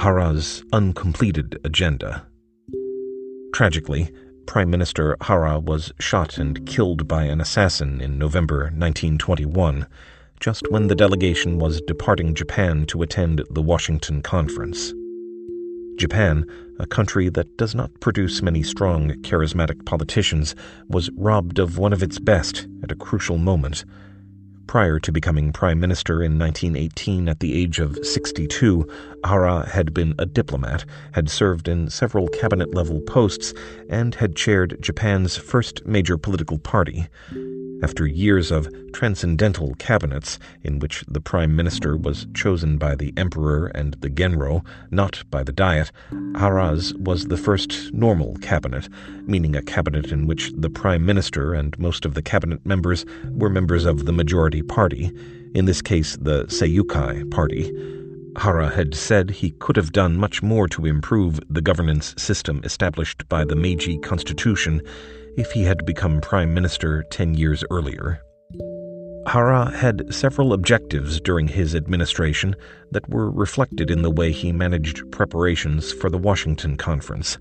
Hara's uncompleted agenda. Tragically, Prime Minister Hara was shot and killed by an assassin in November 1921, just when the delegation was departing Japan to attend the Washington Conference. Japan, a country that does not produce many strong, charismatic politicians, was robbed of one of its best at a crucial moment. Prior to becoming prime minister in 1918 at the age of 62, Hara had been a diplomat, had served in several cabinet level posts, and had chaired Japan's first major political party. After years of transcendental cabinets, in which the prime minister was chosen by the emperor and the genro, not by the diet, Hara's was the first normal cabinet, meaning a cabinet in which the prime minister and most of the cabinet members were members of the majority party, in this case the Seiyukai party. Hara had said he could have done much more to improve the governance system established by the Meiji Constitution if he had become prime minister 10 years earlier. Hara had several objectives during his administration that were reflected in the way he managed preparations for the Washington Conference.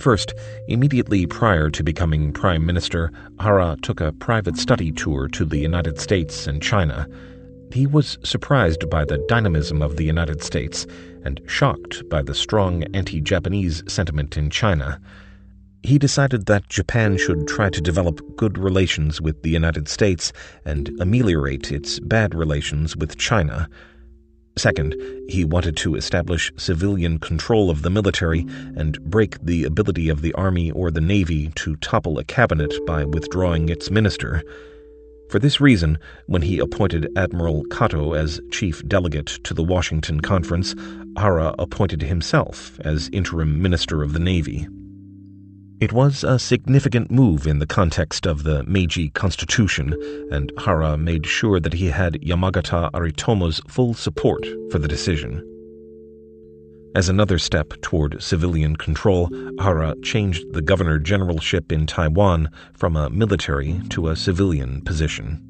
First, immediately prior to becoming prime minister, Hara took a private study tour to the United States and China. He was surprised by the dynamism of the United States and shocked by the strong anti Japanese sentiment in China he decided that Japan should try to develop good relations with the United States and ameliorate its bad relations with China. Second, he wanted to establish civilian control of the military and break the ability of the Army or the Navy to topple a cabinet by withdrawing its minister. For this reason, when he appointed Admiral Kato as chief delegate to the Washington Conference, Hara appointed himself as interim minister of the Navy. It was a significant move in the context of the Meiji Constitution, and Hara made sure that he had Yamagata Aritomo's full support for the decision. As another step toward civilian control, Hara changed the governor generalship in Taiwan from a military to a civilian position.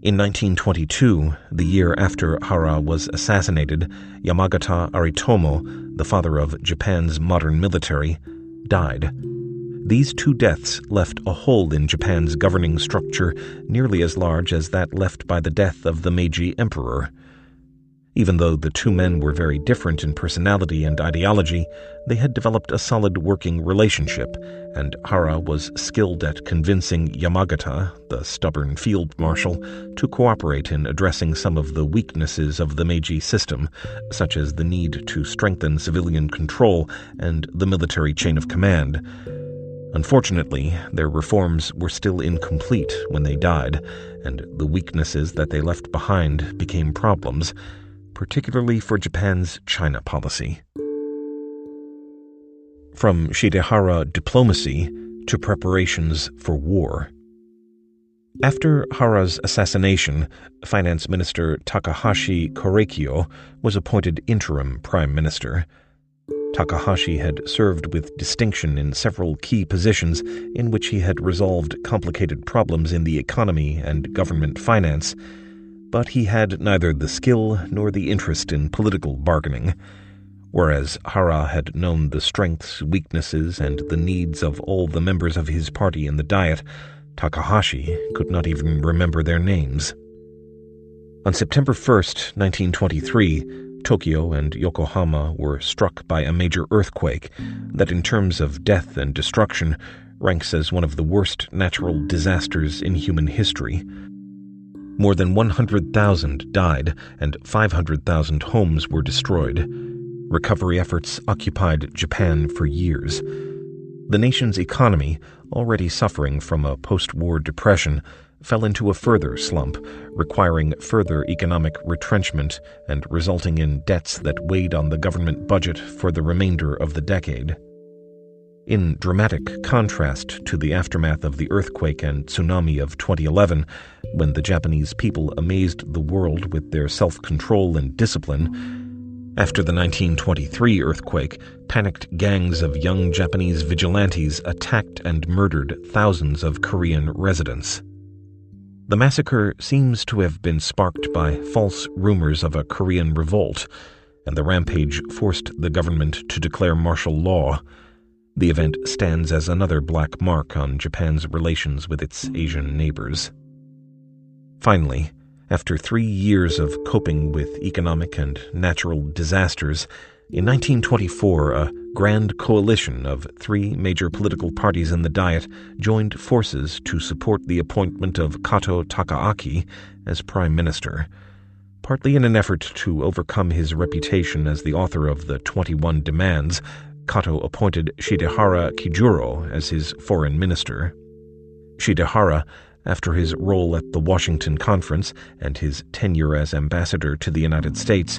In 1922, the year after Hara was assassinated, Yamagata Aritomo, the father of Japan's modern military, died. These two deaths left a hole in Japan's governing structure nearly as large as that left by the death of the Meiji emperor. Even though the two men were very different in personality and ideology, they had developed a solid working relationship, and Hara was skilled at convincing Yamagata, the stubborn field marshal, to cooperate in addressing some of the weaknesses of the Meiji system, such as the need to strengthen civilian control and the military chain of command. Unfortunately, their reforms were still incomplete when they died, and the weaknesses that they left behind became problems particularly for Japan's China policy. From Shidehara diplomacy to preparations for war. After Hara's assassination, Finance Minister Takahashi Korekiyo was appointed interim prime minister. Takahashi had served with distinction in several key positions in which he had resolved complicated problems in the economy and government finance but he had neither the skill nor the interest in political bargaining. Whereas Hara had known the strengths, weaknesses, and the needs of all the members of his party in the Diet, Takahashi could not even remember their names. On September 1, 1923, Tokyo and Yokohama were struck by a major earthquake that, in terms of death and destruction, ranks as one of the worst natural disasters in human history. More than 100,000 died and 500,000 homes were destroyed. Recovery efforts occupied Japan for years. The nation's economy, already suffering from a post war depression, fell into a further slump, requiring further economic retrenchment and resulting in debts that weighed on the government budget for the remainder of the decade. In dramatic contrast to the aftermath of the earthquake and tsunami of 2011, when the Japanese people amazed the world with their self control and discipline, after the 1923 earthquake, panicked gangs of young Japanese vigilantes attacked and murdered thousands of Korean residents. The massacre seems to have been sparked by false rumors of a Korean revolt and the rampage forced the government to declare martial law. The event stands as another black mark on Japan's relations with its Asian neighbors. Finally, after three years of coping with economic and natural disasters, in 1924 a grand coalition of three major political parties in the Diet joined forces to support the appointment of Kato Takaaki as prime minister. Partly in an effort to overcome his reputation as the author of the 21 Demands, Kato appointed Shidehara Kijuro as his foreign minister. Shidehara after his role at the Washington Conference and his tenure as ambassador to the United States,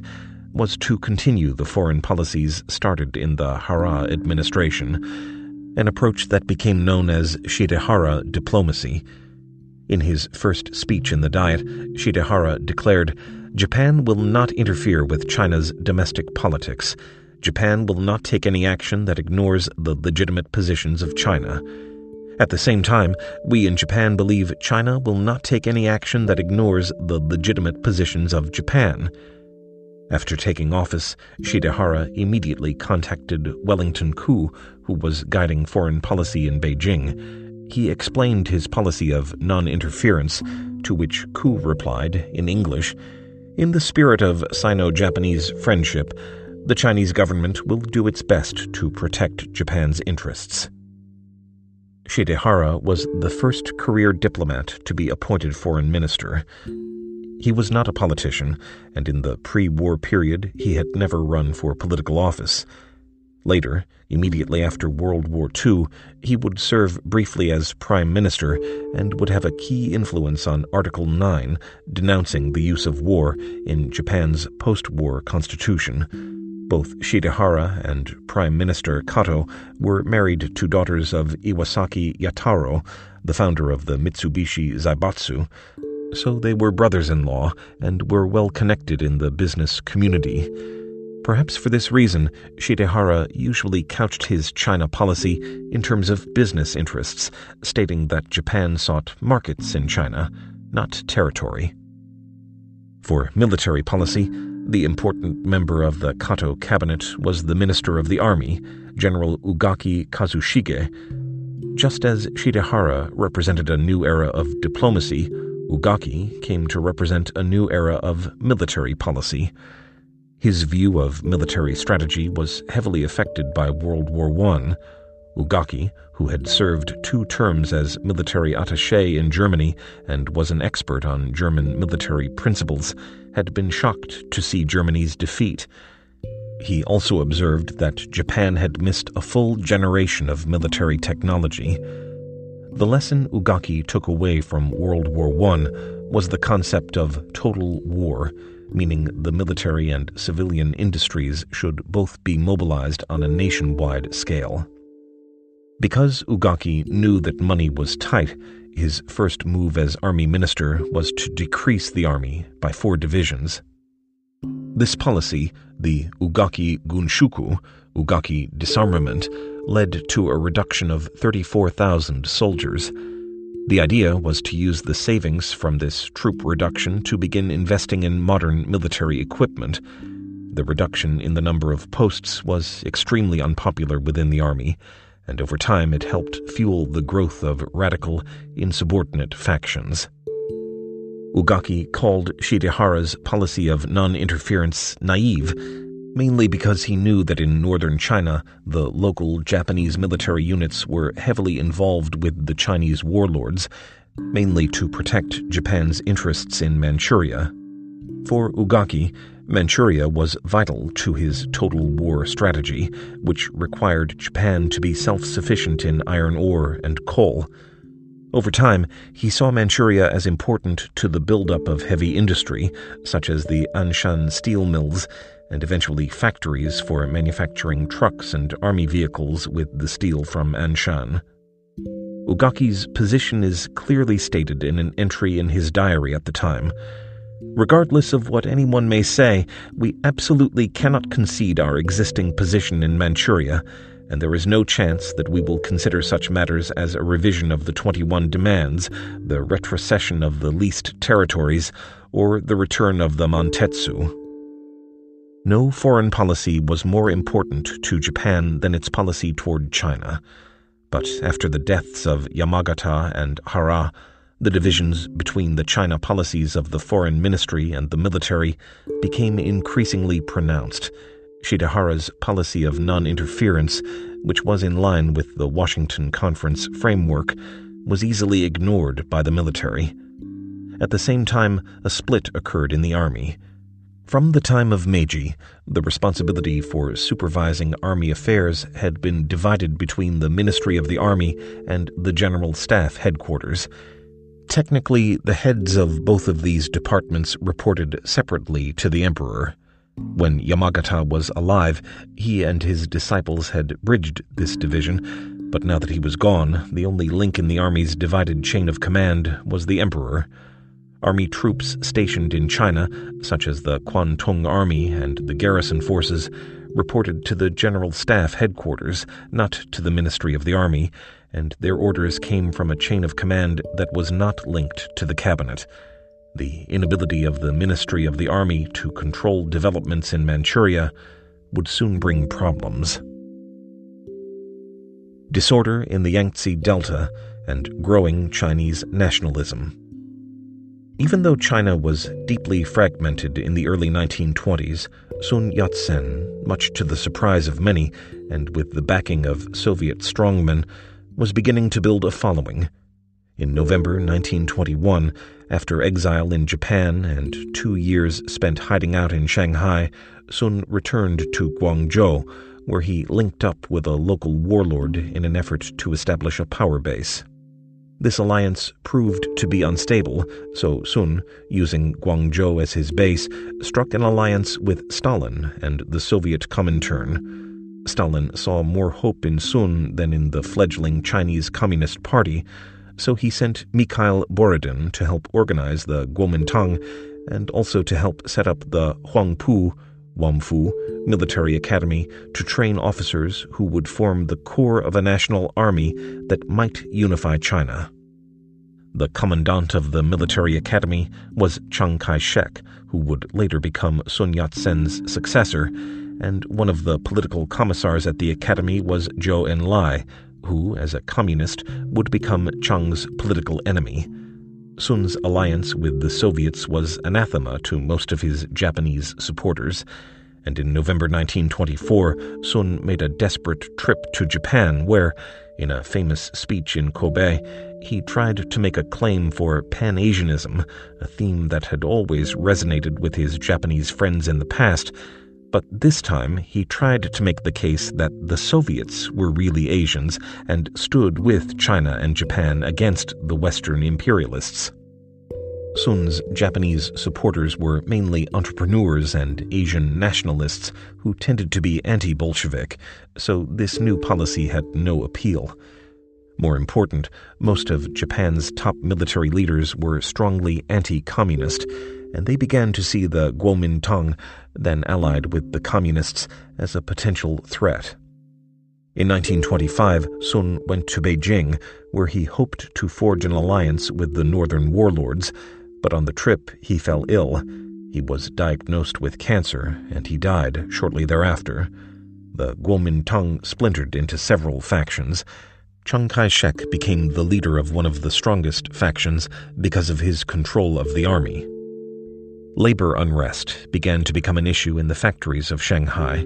was to continue the foreign policies started in the Hara administration, an approach that became known as Shidehara diplomacy. In his first speech in the Diet, Shidehara declared, Japan will not interfere with China's domestic politics. Japan will not take any action that ignores the legitimate positions of China. At the same time, we in Japan believe China will not take any action that ignores the legitimate positions of Japan. After taking office, Shidehara immediately contacted Wellington Koo, who was guiding foreign policy in Beijing. He explained his policy of non interference, to which Koo replied, in English In the spirit of Sino Japanese friendship, the Chinese government will do its best to protect Japan's interests. Shidehara was the first career diplomat to be appointed foreign minister. He was not a politician, and in the pre war period he had never run for political office. Later, immediately after World War II, he would serve briefly as Prime Minister and would have a key influence on Article 9, denouncing the use of war in Japan's post war constitution. Both Shidehara and Prime Minister Kato were married to daughters of Iwasaki Yataro, the founder of the Mitsubishi Zaibatsu, so they were brothers in law and were well connected in the business community. Perhaps for this reason, Shidehara usually couched his China policy in terms of business interests, stating that Japan sought markets in China, not territory. For military policy, the important member of the Kato cabinet was the Minister of the Army, General Ugaki Kazushige. Just as Shidehara represented a new era of diplomacy, Ugaki came to represent a new era of military policy. His view of military strategy was heavily affected by World War I. Ugaki, who had served two terms as military attaché in Germany and was an expert on German military principles, had been shocked to see Germany's defeat. He also observed that Japan had missed a full generation of military technology. The lesson Ugaki took away from World War I was the concept of total war, meaning the military and civilian industries should both be mobilized on a nationwide scale. Because Ugaki knew that money was tight, his first move as army minister was to decrease the army by four divisions. This policy, the Ugaki Gunshuku, Ugaki disarmament, led to a reduction of 34,000 soldiers. The idea was to use the savings from this troop reduction to begin investing in modern military equipment. The reduction in the number of posts was extremely unpopular within the army and over time it helped fuel the growth of radical, insubordinate factions. Ugaki called Shidehara's policy of non interference naive, mainly because he knew that in northern China the local Japanese military units were heavily involved with the Chinese warlords, mainly to protect Japan's interests in Manchuria. For Ugaki, Manchuria was vital to his total war strategy, which required Japan to be self sufficient in iron ore and coal. Over time, he saw Manchuria as important to the buildup of heavy industry, such as the Anshan steel mills, and eventually factories for manufacturing trucks and army vehicles with the steel from Anshan. Ugaki's position is clearly stated in an entry in his diary at the time. Regardless of what anyone may say, we absolutely cannot concede our existing position in Manchuria, and there is no chance that we will consider such matters as a revision of the 21 demands, the retrocession of the leased territories, or the return of the Mantetsu. No foreign policy was more important to Japan than its policy toward China. But after the deaths of Yamagata and Hara, the divisions between the China policies of the foreign ministry and the military became increasingly pronounced. Shidehara's policy of non interference, which was in line with the Washington Conference framework, was easily ignored by the military. At the same time, a split occurred in the army. From the time of Meiji, the responsibility for supervising army affairs had been divided between the Ministry of the Army and the General Staff headquarters. Technically, the heads of both of these departments reported separately to the Emperor. When Yamagata was alive, he and his disciples had bridged this division, but now that he was gone, the only link in the army's divided chain of command was the Emperor. Army troops stationed in China, such as the Kwantung Army and the garrison forces, reported to the General Staff headquarters, not to the Ministry of the Army, and their orders came from a chain of command that was not linked to the cabinet. The inability of the Ministry of the Army to control developments in Manchuria would soon bring problems. Disorder in the Yangtze Delta and growing Chinese nationalism. Even though China was deeply fragmented in the early 1920s, Sun Yat sen, much to the surprise of many and with the backing of Soviet strongmen, was beginning to build a following. In November 1921, after exile in Japan and two years spent hiding out in Shanghai, Sun returned to Guangzhou, where he linked up with a local warlord in an effort to establish a power base. This alliance proved to be unstable, so Sun, using Guangzhou as his base, struck an alliance with Stalin and the Soviet Comintern. Stalin saw more hope in Sun than in the fledgling Chinese Communist Party, so he sent Mikhail Borodin to help organize the Kuomintang and also to help set up the Huangpu Wamfu military academy to train officers who would form the core of a national army that might unify China. The commandant of the military academy was Chiang Kai shek, who would later become Sun Yat sen's successor, and one of the political commissars at the academy was Zhou Enlai, who, as a communist, would become Chiang's political enemy. Sun's alliance with the Soviets was anathema to most of his Japanese supporters, and in November 1924, Sun made a desperate trip to Japan where, in a famous speech in Kobe, he tried to make a claim for Pan Asianism, a theme that had always resonated with his Japanese friends in the past. But this time, he tried to make the case that the Soviets were really Asians and stood with China and Japan against the Western imperialists. Sun's Japanese supporters were mainly entrepreneurs and Asian nationalists who tended to be anti Bolshevik, so this new policy had no appeal. More important, most of Japan's top military leaders were strongly anti communist, and they began to see the Kuomintang, then allied with the Communists, as a potential threat. In 1925, Sun went to Beijing, where he hoped to forge an alliance with the northern warlords, but on the trip he fell ill. He was diagnosed with cancer, and he died shortly thereafter. The Kuomintang splintered into several factions. Chiang Kai shek became the leader of one of the strongest factions because of his control of the army. Labor unrest began to become an issue in the factories of Shanghai.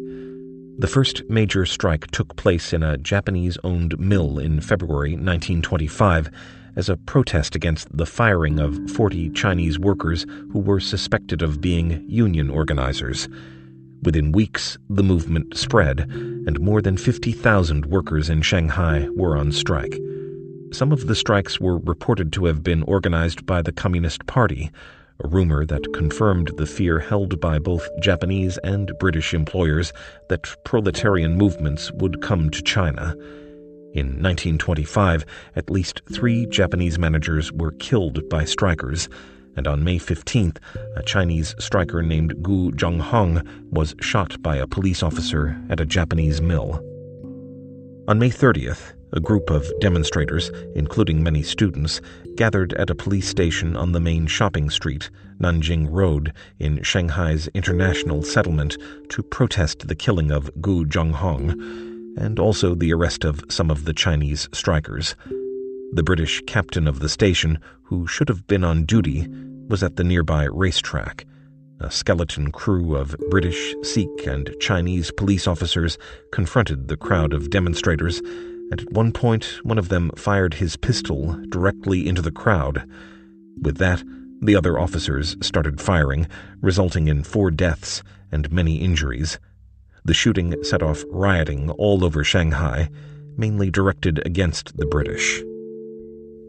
The first major strike took place in a Japanese owned mill in February 1925 as a protest against the firing of 40 Chinese workers who were suspected of being union organizers. Within weeks, the movement spread, and more than 50,000 workers in Shanghai were on strike. Some of the strikes were reported to have been organized by the Communist Party, a rumor that confirmed the fear held by both Japanese and British employers that proletarian movements would come to China. In 1925, at least three Japanese managers were killed by strikers, and on May 15th, a Chinese striker named Gu Zhenghong was shot by a police officer at a Japanese mill. On May 30th, a group of demonstrators, including many students, gathered at a police station on the main shopping street, Nanjing Road, in Shanghai's international settlement to protest the killing of Gu Zhenghong and also the arrest of some of the Chinese strikers. The British captain of the station, who should have been on duty, was at the nearby racetrack. A skeleton crew of British, Sikh, and Chinese police officers confronted the crowd of demonstrators, at one point one of them fired his pistol directly into the crowd. With that, the other officers started firing, resulting in four deaths and many injuries. The shooting set off rioting all over Shanghai, mainly directed against the British.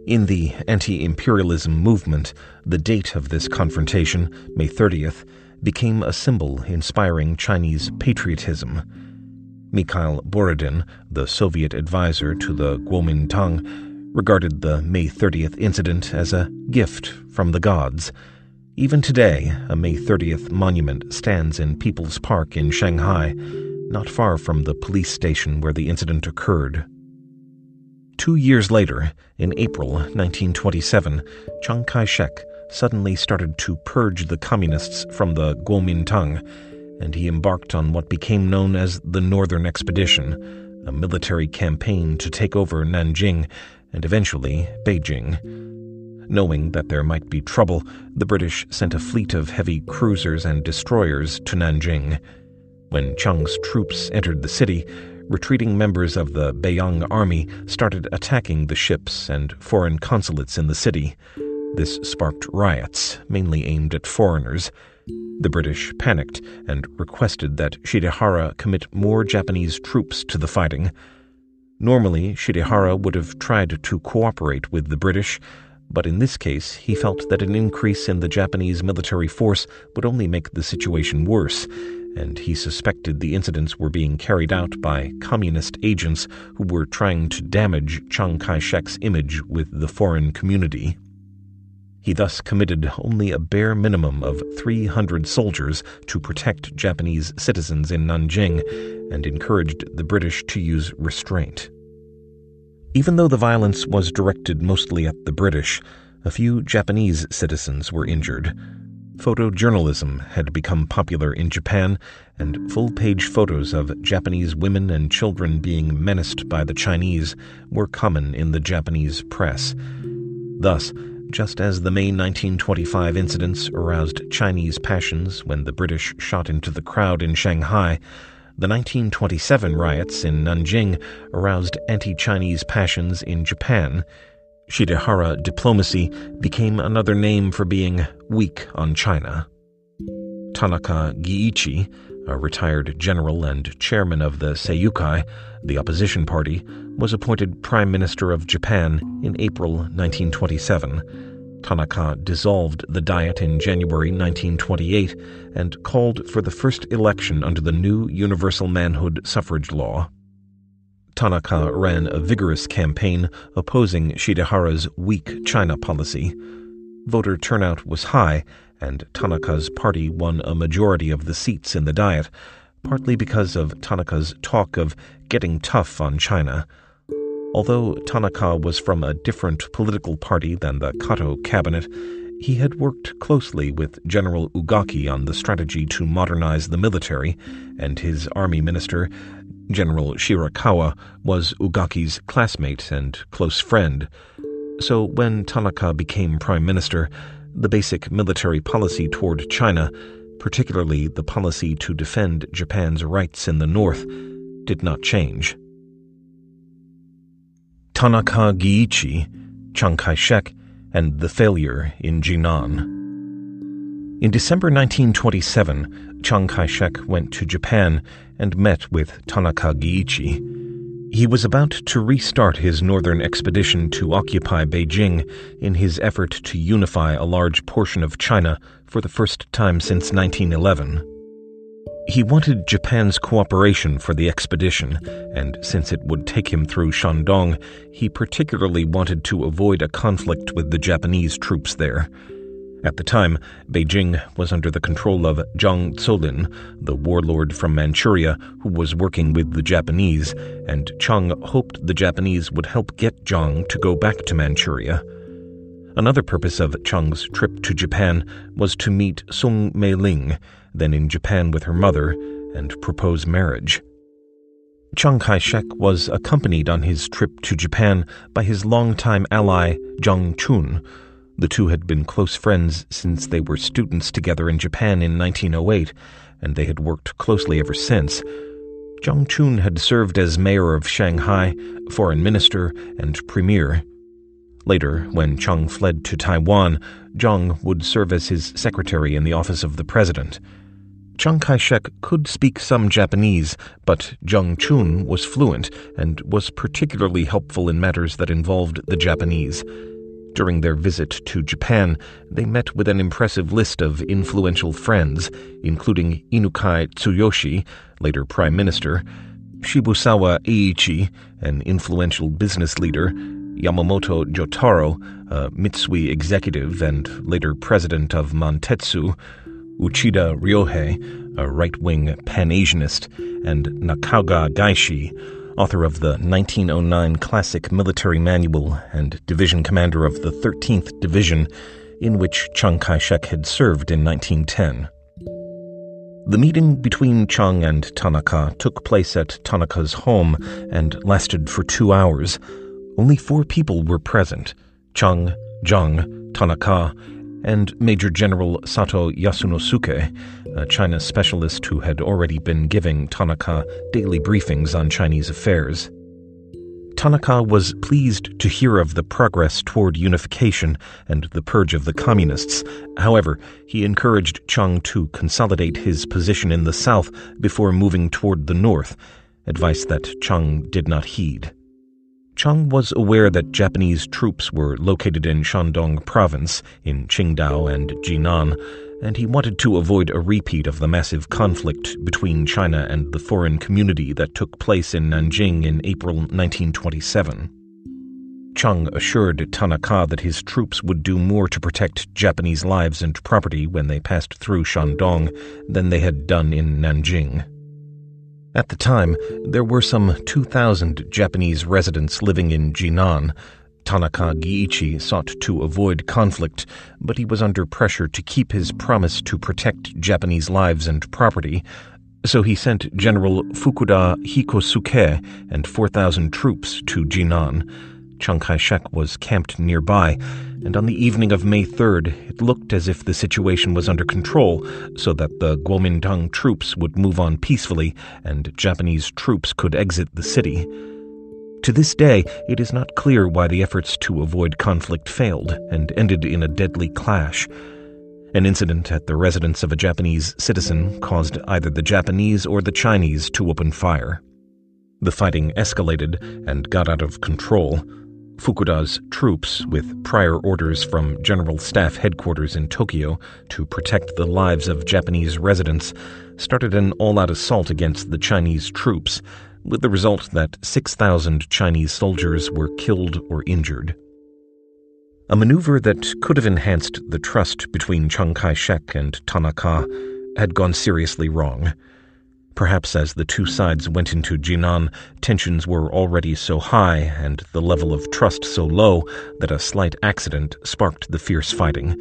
In the anti imperialism movement, the date of this confrontation, May 30th, became a symbol inspiring Chinese patriotism. Mikhail Borodin, the Soviet advisor to the Kuomintang, regarded the May 30th incident as a gift from the gods. Even today, a May 30th monument stands in People's Park in Shanghai, not far from the police station where the incident occurred. Two years later, in April 1927, Chiang Kai shek suddenly started to purge the communists from the Kuomintang, and he embarked on what became known as the Northern Expedition, a military campaign to take over Nanjing and eventually Beijing. Knowing that there might be trouble, the British sent a fleet of heavy cruisers and destroyers to Nanjing. When Chiang's troops entered the city, retreating members of the Beiyang army started attacking the ships and foreign consulates in the city. This sparked riots, mainly aimed at foreigners. The British panicked and requested that Shidehara commit more Japanese troops to the fighting. Normally, Shidehara would have tried to cooperate with the British, but in this case, he felt that an increase in the Japanese military force would only make the situation worse, and he suspected the incidents were being carried out by communist agents who were trying to damage Chiang Kai shek's image with the foreign community. He thus committed only a bare minimum of 300 soldiers to protect Japanese citizens in Nanjing and encouraged the British to use restraint. Even though the violence was directed mostly at the British, a few Japanese citizens were injured. Photojournalism had become popular in Japan, and full page photos of Japanese women and children being menaced by the Chinese were common in the Japanese press. Thus, just as the May 1925 incidents aroused Chinese passions when the British shot into the crowd in Shanghai, the 1927 riots in Nanjing aroused anti Chinese passions in Japan Shidehara diplomacy became another name for being weak on China. Tanaka Giichi, a retired general and chairman of the Seiyukai, the opposition party, was appointed Prime Minister of Japan in April 1927. Tanaka dissolved the Diet in January 1928 and called for the first election under the new universal manhood suffrage law. Tanaka ran a vigorous campaign opposing Shidehara's weak China policy. Voter turnout was high, and Tanaka's party won a majority of the seats in the Diet, partly because of Tanaka's talk of getting tough on China. Although Tanaka was from a different political party than the Kato cabinet, he had worked closely with General Ugaki on the strategy to modernize the military, and his army minister, General Shirakawa was Ugaki's classmate and close friend. So when Tanaka became prime minister, the basic military policy toward China, particularly the policy to defend Japan's rights in the north, did not change. Tanaka Giichi, Chiang Kai shek, and the failure in Jinan. In December 1927, Chiang Kai shek went to Japan and met with Tanaka Giichi. He was about to restart his northern expedition to occupy Beijing in his effort to unify a large portion of China for the first time since 1911. He wanted Japan's cooperation for the expedition, and since it would take him through Shandong, he particularly wanted to avoid a conflict with the Japanese troops there. At the time, Beijing was under the control of Zhang Zuolin, the warlord from Manchuria who was working with the Japanese, and Chiang hoped the Japanese would help get Jiang to go back to Manchuria. Another purpose of Chiang's trip to Japan was to meet Soong Mei-ling, then in Japan with her mother, and propose marriage. Chiang Kai shek was accompanied on his trip to Japan by his longtime ally Jiang Chun. The two had been close friends since they were students together in Japan in 1908, and they had worked closely ever since. Jiang Chun had served as mayor of Shanghai, foreign minister, and premier. Later, when Chiang fled to Taiwan, Jiang would serve as his secretary in the office of the president. Chiang Kai shek could speak some Japanese, but Jiang Chun was fluent and was particularly helpful in matters that involved the Japanese. During their visit to Japan, they met with an impressive list of influential friends, including Inukai Tsuyoshi, later Prime Minister, Shibusawa Eiichi, an influential business leader, Yamamoto Jotaro, a Mitsui executive and later president of Mantetsu, Uchida Ryohei, a right wing Pan Asianist, and Nagaoka Gaishi, author of the 1909 classic military manual and division commander of the 13th Division, in which Chiang Kai shek had served in 1910. The meeting between Chiang and Tanaka took place at Tanaka's home and lasted for two hours. Only four people were present Chiang, Jiang, Tanaka, and Major General Sato Yasunosuke, a China specialist who had already been giving Tanaka daily briefings on Chinese affairs. Tanaka was pleased to hear of the progress toward unification and the purge of the communists. However, he encouraged Chiang to consolidate his position in the south before moving toward the north, advice that Chiang did not heed. Chiang was aware that Japanese troops were located in Shandong province, in Qingdao and Jinan, and he wanted to avoid a repeat of the massive conflict between China and the foreign community that took place in Nanjing in April 1927. Chiang assured Tanaka that his troops would do more to protect Japanese lives and property when they passed through Shandong than they had done in Nanjing. At the time, there were some 2,000 Japanese residents living in Jinan. Tanaka Giichi sought to avoid conflict, but he was under pressure to keep his promise to protect Japanese lives and property, so he sent General Fukuda Hikosuke and 4,000 troops to Jinan. Chiang Kai shek was camped nearby, and on the evening of May 3rd, it looked as if the situation was under control so that the Kuomintang troops would move on peacefully and Japanese troops could exit the city. To this day, it is not clear why the efforts to avoid conflict failed and ended in a deadly clash. An incident at the residence of a Japanese citizen caused either the Japanese or the Chinese to open fire. The fighting escalated and got out of control. Fukuda's troops, with prior orders from General Staff Headquarters in Tokyo to protect the lives of Japanese residents, started an all out assault against the Chinese troops, with the result that 6,000 Chinese soldiers were killed or injured. A maneuver that could have enhanced the trust between Chiang Kai shek and Tanaka had gone seriously wrong. Perhaps as the two sides went into Jinan, tensions were already so high and the level of trust so low that a slight accident sparked the fierce fighting.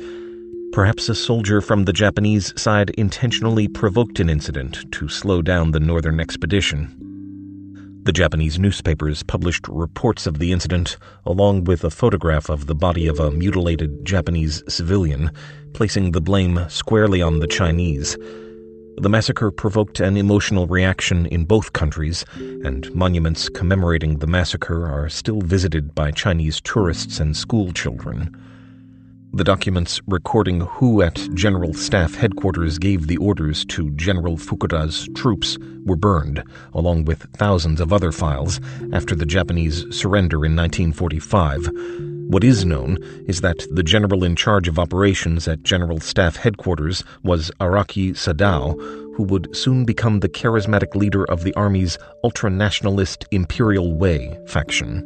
Perhaps a soldier from the Japanese side intentionally provoked an incident to slow down the northern expedition. The Japanese newspapers published reports of the incident, along with a photograph of the body of a mutilated Japanese civilian, placing the blame squarely on the Chinese. The massacre provoked an emotional reaction in both countries, and monuments commemorating the massacre are still visited by Chinese tourists and school children. The documents recording who at General Staff Headquarters gave the orders to General Fukuda's troops were burned, along with thousands of other files, after the Japanese surrender in 1945 what is known is that the general in charge of operations at General Staff Headquarters was Araki Sadao, who would soon become the charismatic leader of the Army's ultra-nationalist Imperial Way faction.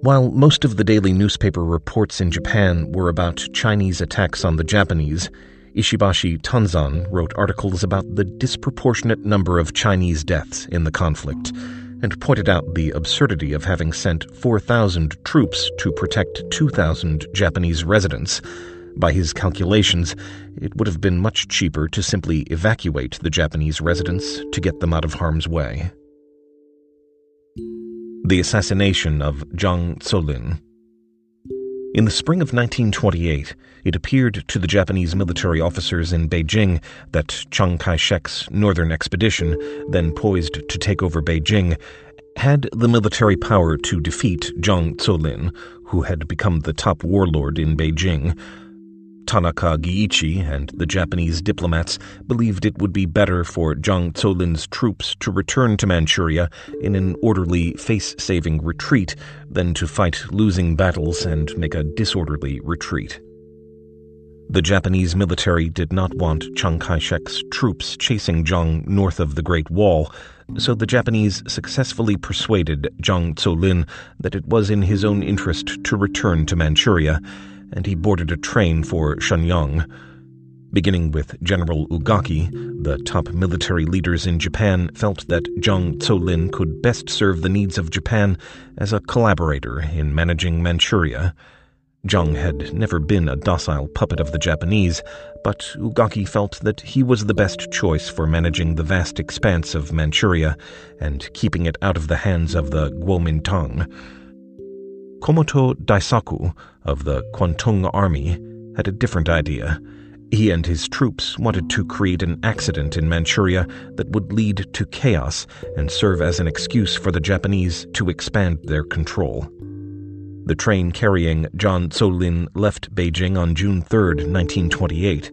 While most of the daily newspaper reports in Japan were about Chinese attacks on the Japanese, Ishibashi Tanzan wrote articles about the disproportionate number of Chinese deaths in the conflict and pointed out the absurdity of having sent 4,000 troops to protect 2,000 Japanese residents. By his calculations, it would have been much cheaper to simply evacuate the Japanese residents to get them out of harm's way. The assassination of Zhang Zuolin. In the spring of 1928, it appeared to the Japanese military officers in Beijing that Chiang Kai shek's northern expedition, then poised to take over Beijing, had the military power to defeat Zhang Zuolin, who had become the top warlord in Beijing, Tanaka Giichi and the Japanese diplomats believed it would be better for Zhang Zuolin's troops to return to Manchuria in an orderly, face-saving retreat than to fight losing battles and make a disorderly retreat. The Japanese military did not want Chiang Kai-shek's troops chasing Jiang north of the Great Wall, so the Japanese successfully persuaded Zhang Zuolin that it was in his own interest to return to Manchuria, and he boarded a train for Shenyang. Beginning with General Ugaki, the top military leaders in Japan felt that Zhang Zuolin could best serve the needs of Japan as a collaborator in managing Manchuria. Jiang had never been a docile puppet of the Japanese, but Ugaki felt that he was the best choice for managing the vast expanse of Manchuria and keeping it out of the hands of the Kuomintang. Komoto Daisaku of the Kwantung Army had a different idea. He and his troops wanted to create an accident in Manchuria that would lead to chaos and serve as an excuse for the Japanese to expand their control. The train carrying Zhang Zuolin left Beijing on June 3, 1928.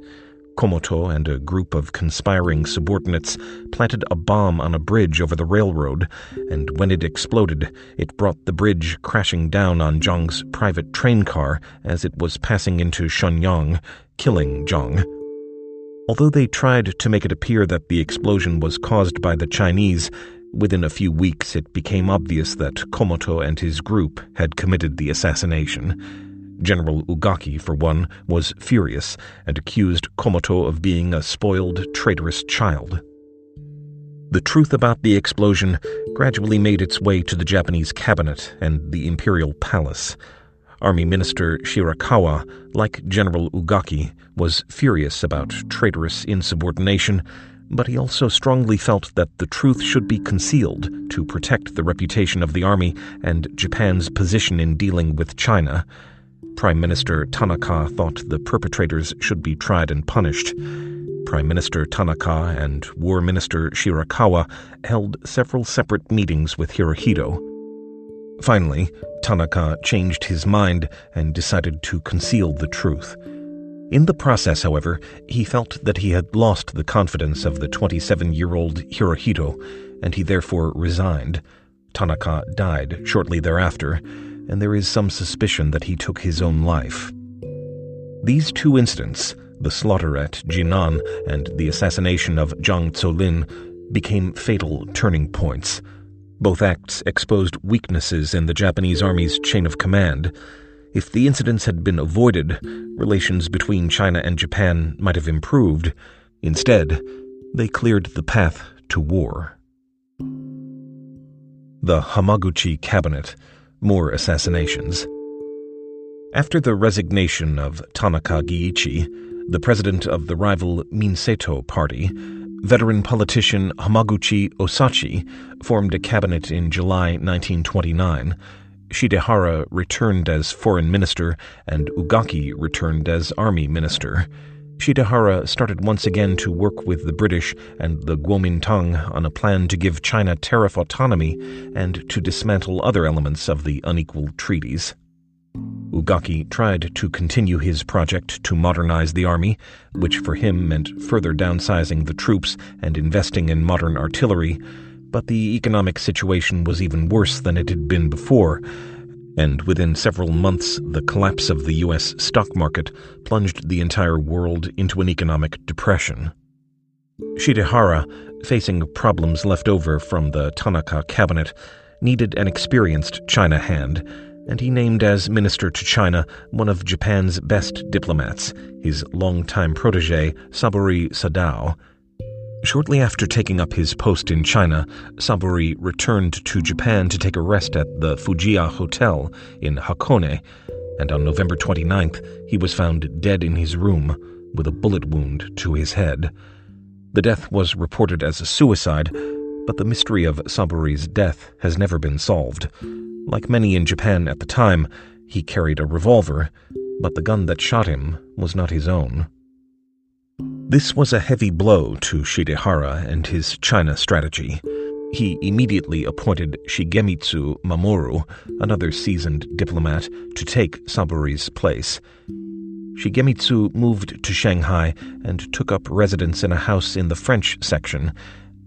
Komoto and a group of conspiring subordinates planted a bomb on a bridge over the railroad, and when it exploded, it brought the bridge crashing down on Jiang's private train car as it was passing into Shenyang, killing Jiang. Although they tried to make it appear that the explosion was caused by the Chinese, within a few weeks it became obvious that Komoto and his group had committed the assassination. General Ugaki, for one, was furious and accused Komoto of being a spoiled, traitorous child. The truth about the explosion gradually made its way to the Japanese cabinet and the imperial palace. Army Minister Shirakawa, like General Ugaki, was furious about traitorous insubordination, but he also strongly felt that the truth should be concealed to protect the reputation of the army and Japan's position in dealing with China. Prime Minister Tanaka thought the perpetrators should be tried and punished. Prime Minister Tanaka and War Minister Shirakawa held several separate meetings with Hirohito. Finally, Tanaka changed his mind and decided to conceal the truth. In the process, however, he felt that he had lost the confidence of the 27 year old Hirohito, and he therefore resigned. Tanaka died shortly thereafter, and there is some suspicion that he took his own life. These two incidents, the slaughter at Jinan and the assassination of Zhang Zuolin, became fatal turning points. Both acts exposed weaknesses in the Japanese army's chain of command. If the incidents had been avoided, relations between China and Japan might have improved. Instead, they cleared the path to war. The Hamaguchi Cabinet more assassinations. After the resignation of Tanaka Giichi, the president of the rival Minseito party, veteran politician Hamaguchi Osachi formed a cabinet in July 1929. Shidehara returned as foreign minister and Ugaki returned as army minister. Shidehara started once again to work with the British and the Kuomintang on a plan to give China tariff autonomy and to dismantle other elements of the unequal treaties. Ugaki tried to continue his project to modernize the army, which for him meant further downsizing the troops and investing in modern artillery, but the economic situation was even worse than it had been before, and within several months, the collapse of the U.S. stock market plunged the entire world into an economic depression. Shidehara, facing problems left over from the Tanaka cabinet, needed an experienced China hand, and he named as minister to China one of Japan's best diplomats, his longtime protege, Saburi Sadao. Shortly after taking up his post in China, Saburi returned to Japan to take a rest at the Fujiya Hotel in Hakone, and on November 29th, he was found dead in his room with a bullet wound to his head. The death was reported as a suicide, but the mystery of Saburi's death has never been solved. Like many in Japan at the time, he carried a revolver, but the gun that shot him was not his own. This was a heavy blow to Shidehara and his China strategy. He immediately appointed Shigemitsu Mamoru, another seasoned diplomat, to take Saburi's place. Shigemitsu moved to Shanghai and took up residence in a house in the French section,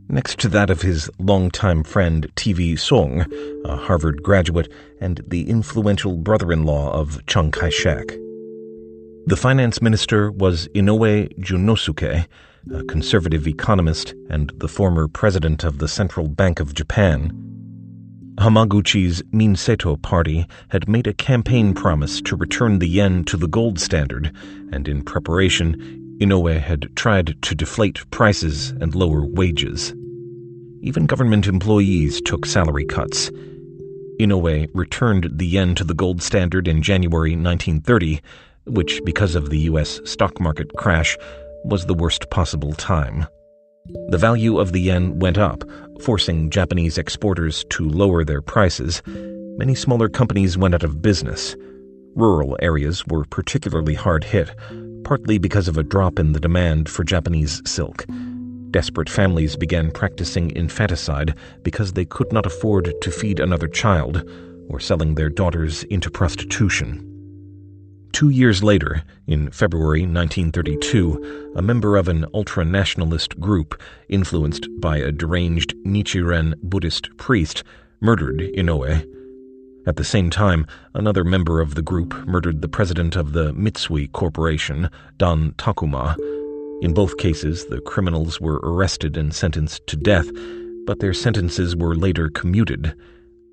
next to that of his longtime friend TV Soong, a Harvard graduate and the influential brother in law of Chiang Kai shek. The finance minister was Inoue Junosuke, a conservative economist and the former president of the Central Bank of Japan. Hamaguchi's Minseito party had made a campaign promise to return the yen to the gold standard, and in preparation, Inoue had tried to deflate prices and lower wages. Even government employees took salary cuts. Inoue returned the yen to the gold standard in January 1930, which, because of the U.S. stock market crash, was the worst possible time. The value of the yen went up, forcing Japanese exporters to lower their prices. Many smaller companies went out of business. Rural areas were particularly hard hit, partly because of a drop in the demand for Japanese silk. Desperate families began practicing infanticide because they could not afford to feed another child, or selling their daughters into prostitution. Two years later, in February 1932, a member of an ultra nationalist group, influenced by a deranged Nichiren Buddhist priest, murdered Inoue. At the same time, another member of the group murdered the president of the Mitsui Corporation, Dan Takuma. In both cases, the criminals were arrested and sentenced to death, but their sentences were later commuted.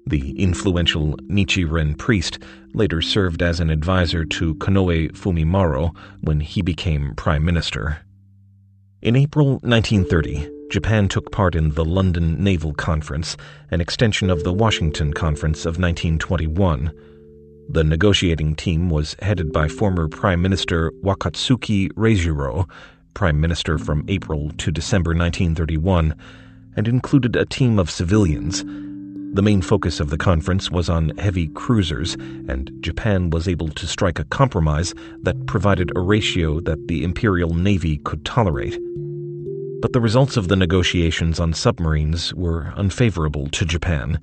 The influential Nichiren priest later served as an advisor to Konoe Fumimaro when he became prime minister. In April 1930, Japan took part in the London Naval Conference, an extension of the Washington Conference of 1921. The negotiating team was headed by former Prime Minister Wakatsuki Reijiro, Prime Minister from April to December 1931, and included a team of civilians. The main focus of the conference was on heavy cruisers, and Japan was able to strike a compromise that provided a ratio that the Imperial Navy could tolerate but the results of the negotiations on submarines were unfavorable to Japan.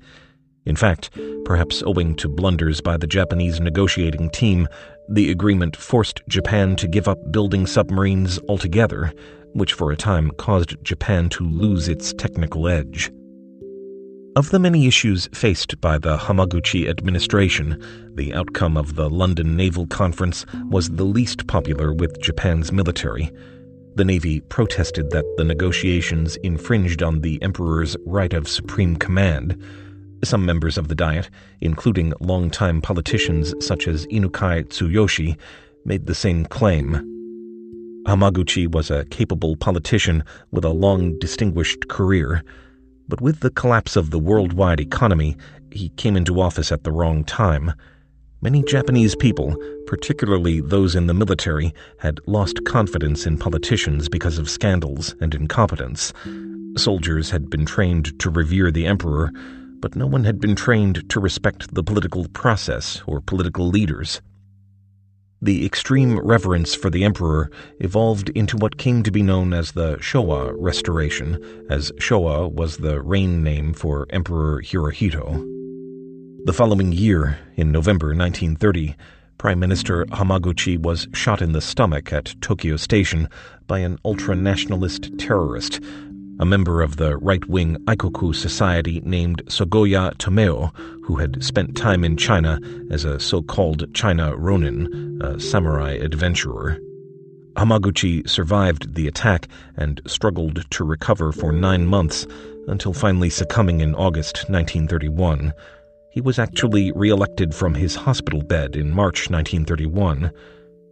In fact, perhaps owing to blunders by the Japanese negotiating team, the agreement forced Japan to give up building submarines altogether, which for a time caused Japan to lose its technical edge. Of the many issues faced by the Hamaguchi administration, the outcome of the London Naval Conference was the least popular with Japan's military. The Navy protested that the negotiations infringed on the Emperor's right of supreme command. Some members of the Diet, including longtime politicians such as Inukai Tsuyoshi, made the same claim. Hamaguchi was a capable politician with a long, distinguished career, but with the collapse of the worldwide economy, he came into office at the wrong time. Many Japanese people, particularly those in the military, had lost confidence in politicians because of scandals and incompetence. Soldiers had been trained to revere the emperor, but no one had been trained to respect the political process or political leaders. The extreme reverence for the emperor evolved into what came to be known as the Showa Restoration, as Showa was the reign name for Emperor Hirohito. The following year, in November 1930, Prime Minister Hamaguchi was shot in the stomach at Tokyo Station by an ultra nationalist terrorist, a member of the right wing Aikoku Society named Sagoya Tomeo, who had spent time in China as a so called China Ronin, a samurai adventurer. Hamaguchi survived the attack and struggled to recover for nine months until finally succumbing in August 1931. He was actually re-elected from his hospital bed in March 1931.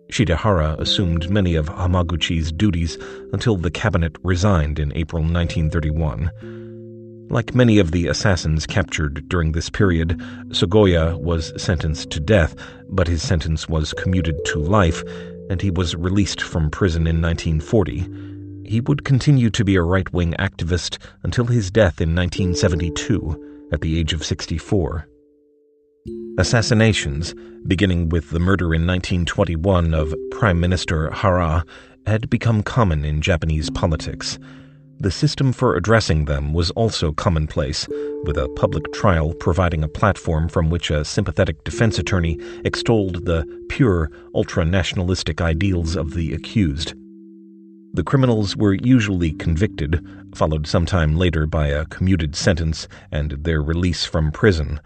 Shidehara assumed many of Hamaguchi's duties until the cabinet resigned in April 1931. Like many of the assassins captured during this period, Sagoya was sentenced to death, but his sentence was commuted to life, and he was released from prison in 1940. He would continue to be a right wing activist until his death in 1972 at the age of 64. Assassinations, beginning with the murder in 1921 of Prime Minister Hara, had become common in Japanese politics. The system for addressing them was also commonplace, with a public trial providing a platform from which a sympathetic defense attorney extolled the pure, ultra nationalistic ideals of the accused. The criminals were usually convicted, followed sometime later by a commuted sentence and their release from prison.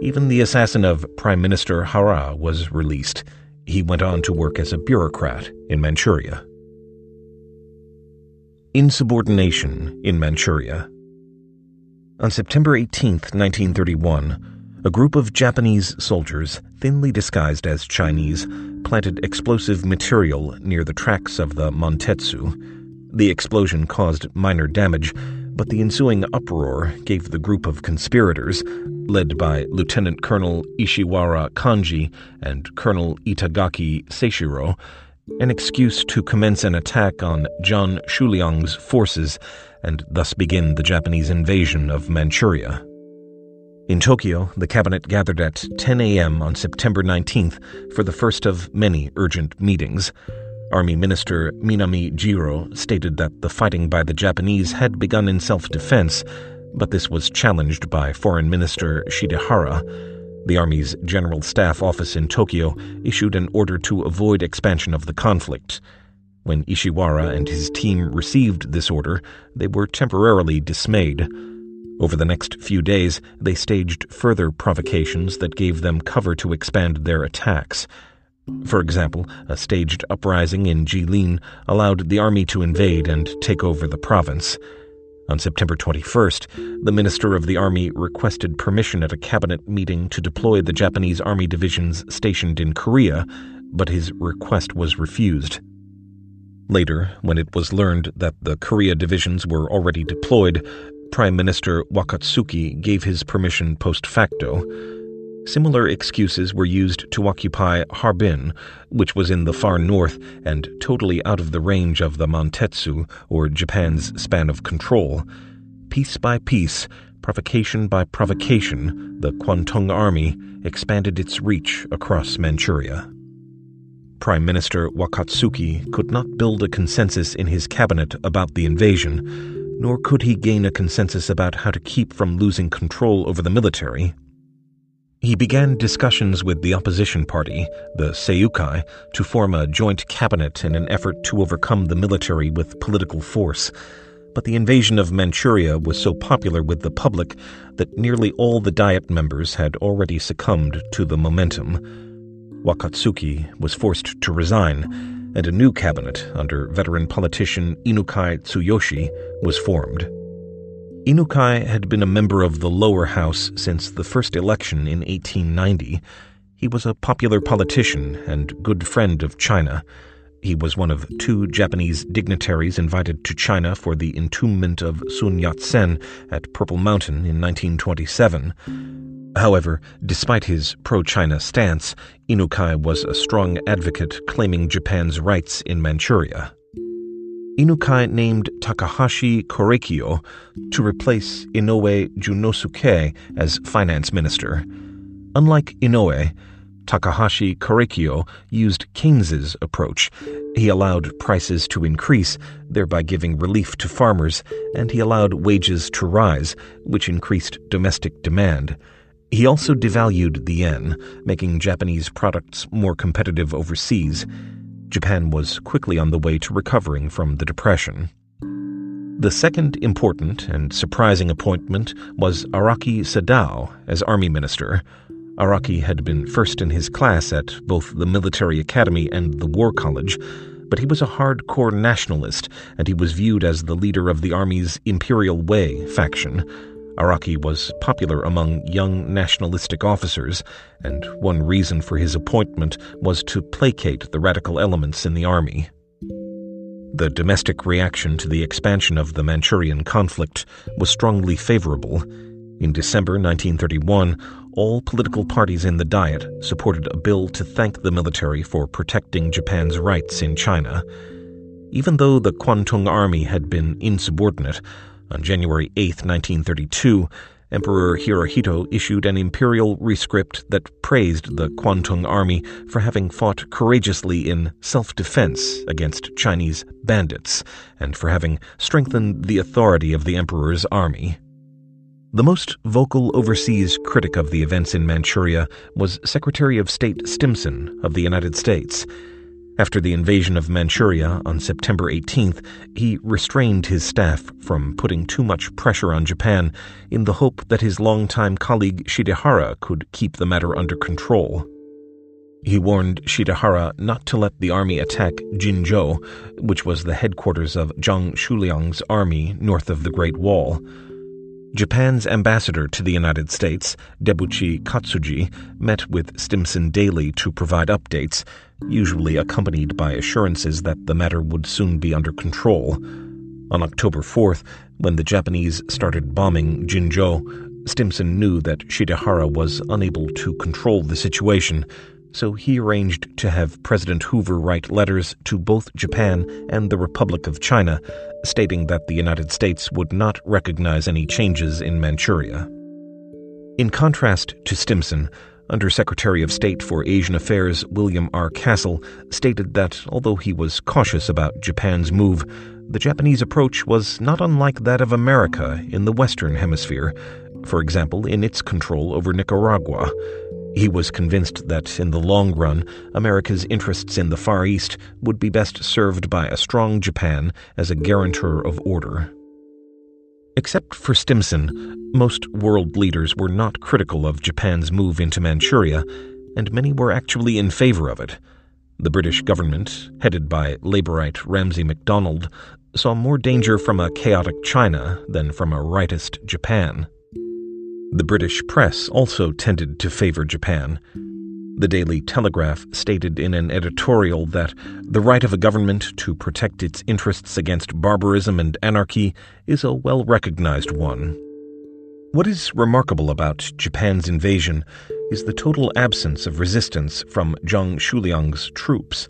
Even the assassin of Prime Minister Hara was released. He went on to work as a bureaucrat in Manchuria. Insubordination in Manchuria. On September 18, 1931, a group of Japanese soldiers, thinly disguised as Chinese, planted explosive material near the tracks of the Mantetsu. The explosion caused minor damage, but the ensuing uproar gave the group of conspirators, led by Lieutenant Colonel Ishiwara Kanji and Colonel Itagaki Seishiro, an excuse to commence an attack on Zhang Xueliang's forces and thus begin the Japanese invasion of Manchuria. In Tokyo, the cabinet gathered at 10 a.m. on September 19th for the first of many urgent meetings. Army Minister Minami Jiro stated that the fighting by the Japanese had begun in self defense, but this was challenged by Foreign Minister Shidehara the Army's General Staff Office in Tokyo issued an order to avoid expansion of the conflict. When Ishiwara and his team received this order, they were temporarily dismayed. Over the next few days, they staged further provocations that gave them cover to expand their attacks. For example, a staged uprising in Jilin allowed the army to invade and take over the province. On September 21st, the Minister of the Army requested permission at a cabinet meeting to deploy the Japanese Army divisions stationed in Korea, but his request was refused. Later, when it was learned that the Korea divisions were already deployed, Prime Minister Wakatsuki gave his permission post facto. Similar excuses were used to occupy Harbin, which was in the far north and totally out of the range of the Mantetsu, or Japan's span of control. Piece by piece, provocation by provocation, the Kwantung Army expanded its reach across Manchuria. Prime Minister Wakatsuki could not build a consensus in his cabinet about the invasion, nor could he gain a consensus about how to keep from losing control over the military he began discussions with the opposition party, the Seiyukai, to form a joint cabinet in an effort to overcome the military with political force. But the invasion of Manchuria was so popular with the public that nearly all the Diet members had already succumbed to the momentum. Wakatsuki was forced to resign, and a new cabinet under veteran politician Inukai Tsuyoshi was formed. Inukai had been a member of the lower house since the first election in 1890. He was a popular politician and good friend of China. He was one of two Japanese dignitaries invited to China for the entombment of Sun Yat sen at Purple Mountain in 1927. However, despite his pro China stance, Inukai was a strong advocate claiming Japan's rights in Manchuria. Inukai named Takahashi Korekiyo to replace Inoue Junosuke as finance minister. Unlike Inoue, Takahashi Korekiyo used Keynes's approach. He allowed prices to increase, thereby giving relief to farmers, and he allowed wages to rise, which increased domestic demand. He also devalued the yen, making Japanese products more competitive overseas. Japan was quickly on the way to recovering from the Depression. The second important and surprising appointment was Araki Sadao as Army Minister. Araki had been first in his class at both the military academy and the war college, but he was a hardcore nationalist and he was viewed as the leader of the Army's Imperial Way faction. Araki was popular among young nationalistic officers, and one reason for his appointment was to placate the radical elements in the army. The domestic reaction to the expansion of the Manchurian conflict was strongly favorable. In December 1931, all political parties in the Diet supported a bill to thank the military for protecting Japan's rights in China. Even though the Kwantung Army had been insubordinate, on January 8, 1932, Emperor Hirohito issued an imperial rescript that praised the Kwantung Army for having fought courageously in self defense against Chinese bandits and for having strengthened the authority of the emperor's army. The most vocal overseas critic of the events in Manchuria was Secretary of State Stimson of the United States. After the invasion of Manchuria on September 18th, he restrained his staff from putting too much pressure on Japan in the hope that his longtime colleague Shidehara could keep the matter under control. He warned Shidehara not to let the army attack Jinzhou, which was the headquarters of Zhang Xueliang's army north of the Great Wall. Japan's ambassador to the United States, Debuchi Katsuji, met with Stimson daily to provide updates, usually accompanied by assurances that the matter would soon be under control. On October 4th, when the Japanese started bombing Jinzhou, Stimson knew that Shidehara was unable to control the situation, so he arranged to have President Hoover write letters to both Japan and the Republic of China, stating that the United States would not recognize any changes in Manchuria. In contrast to Stimson, Under Secretary of State for Asian Affairs William R. Castle stated that although he was cautious about Japan's move, the Japanese approach was not unlike that of America in the Western Hemisphere, for example, in its control over Nicaragua. He was convinced that, in the long run, America's interests in the Far East would be best served by a strong Japan as a guarantor of order. Except for Stimson, most world leaders were not critical of Japan's move into Manchuria, and many were actually in favor of it. The British government, headed by Labourite Ramsay MacDonald, saw more danger from a chaotic China than from a rightist Japan. The British press also tended to favor Japan. The Daily Telegraph stated in an editorial that the right of a government to protect its interests against barbarism and anarchy is a well recognized one. What is remarkable about Japan's invasion is the total absence of resistance from Zhang Xueliang's troops.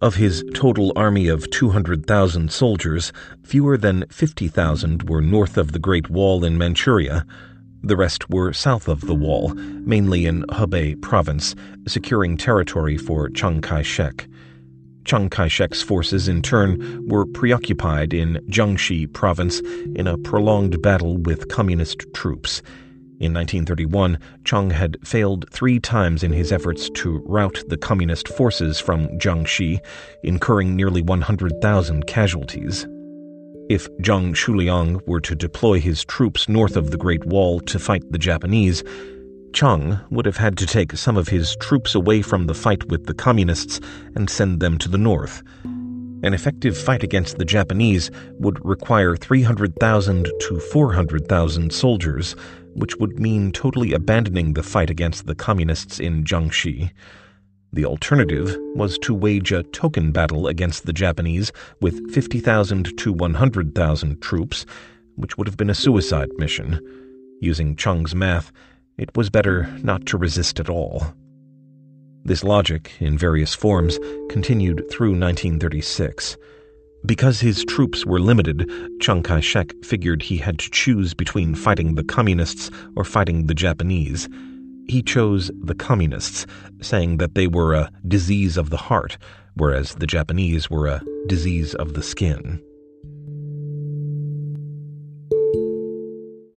Of his total army of 200,000 soldiers, fewer than 50,000 were north of the Great Wall in Manchuria the rest were south of the wall, mainly in Hebei province, securing territory for Chiang Kai shek. Chiang Kai shek's forces, in turn, were preoccupied in Jiangxi province in a prolonged battle with communist troops. In 1931, Chiang had failed three times in his efforts to rout the communist forces from Jiangxi, incurring nearly 100,000 casualties. If Zhang Xueliang were to deploy his troops north of the Great Wall to fight the Japanese, Chiang would have had to take some of his troops away from the fight with the Communists and send them to the north. An effective fight against the Japanese would require 300,000 to 400,000 soldiers, which would mean totally abandoning the fight against the Communists in Jiangxi. The alternative was to wage a token battle against the Japanese with 50,000 to 100,000 troops, which would have been a suicide mission. Using Chiang's math, it was better not to resist at all. This logic, in various forms, continued through 1936. Because his troops were limited, Chiang Kai shek figured he had to choose between fighting the Communists or fighting the Japanese. He chose the communists, saying that they were a disease of the heart, whereas the Japanese were a disease of the skin.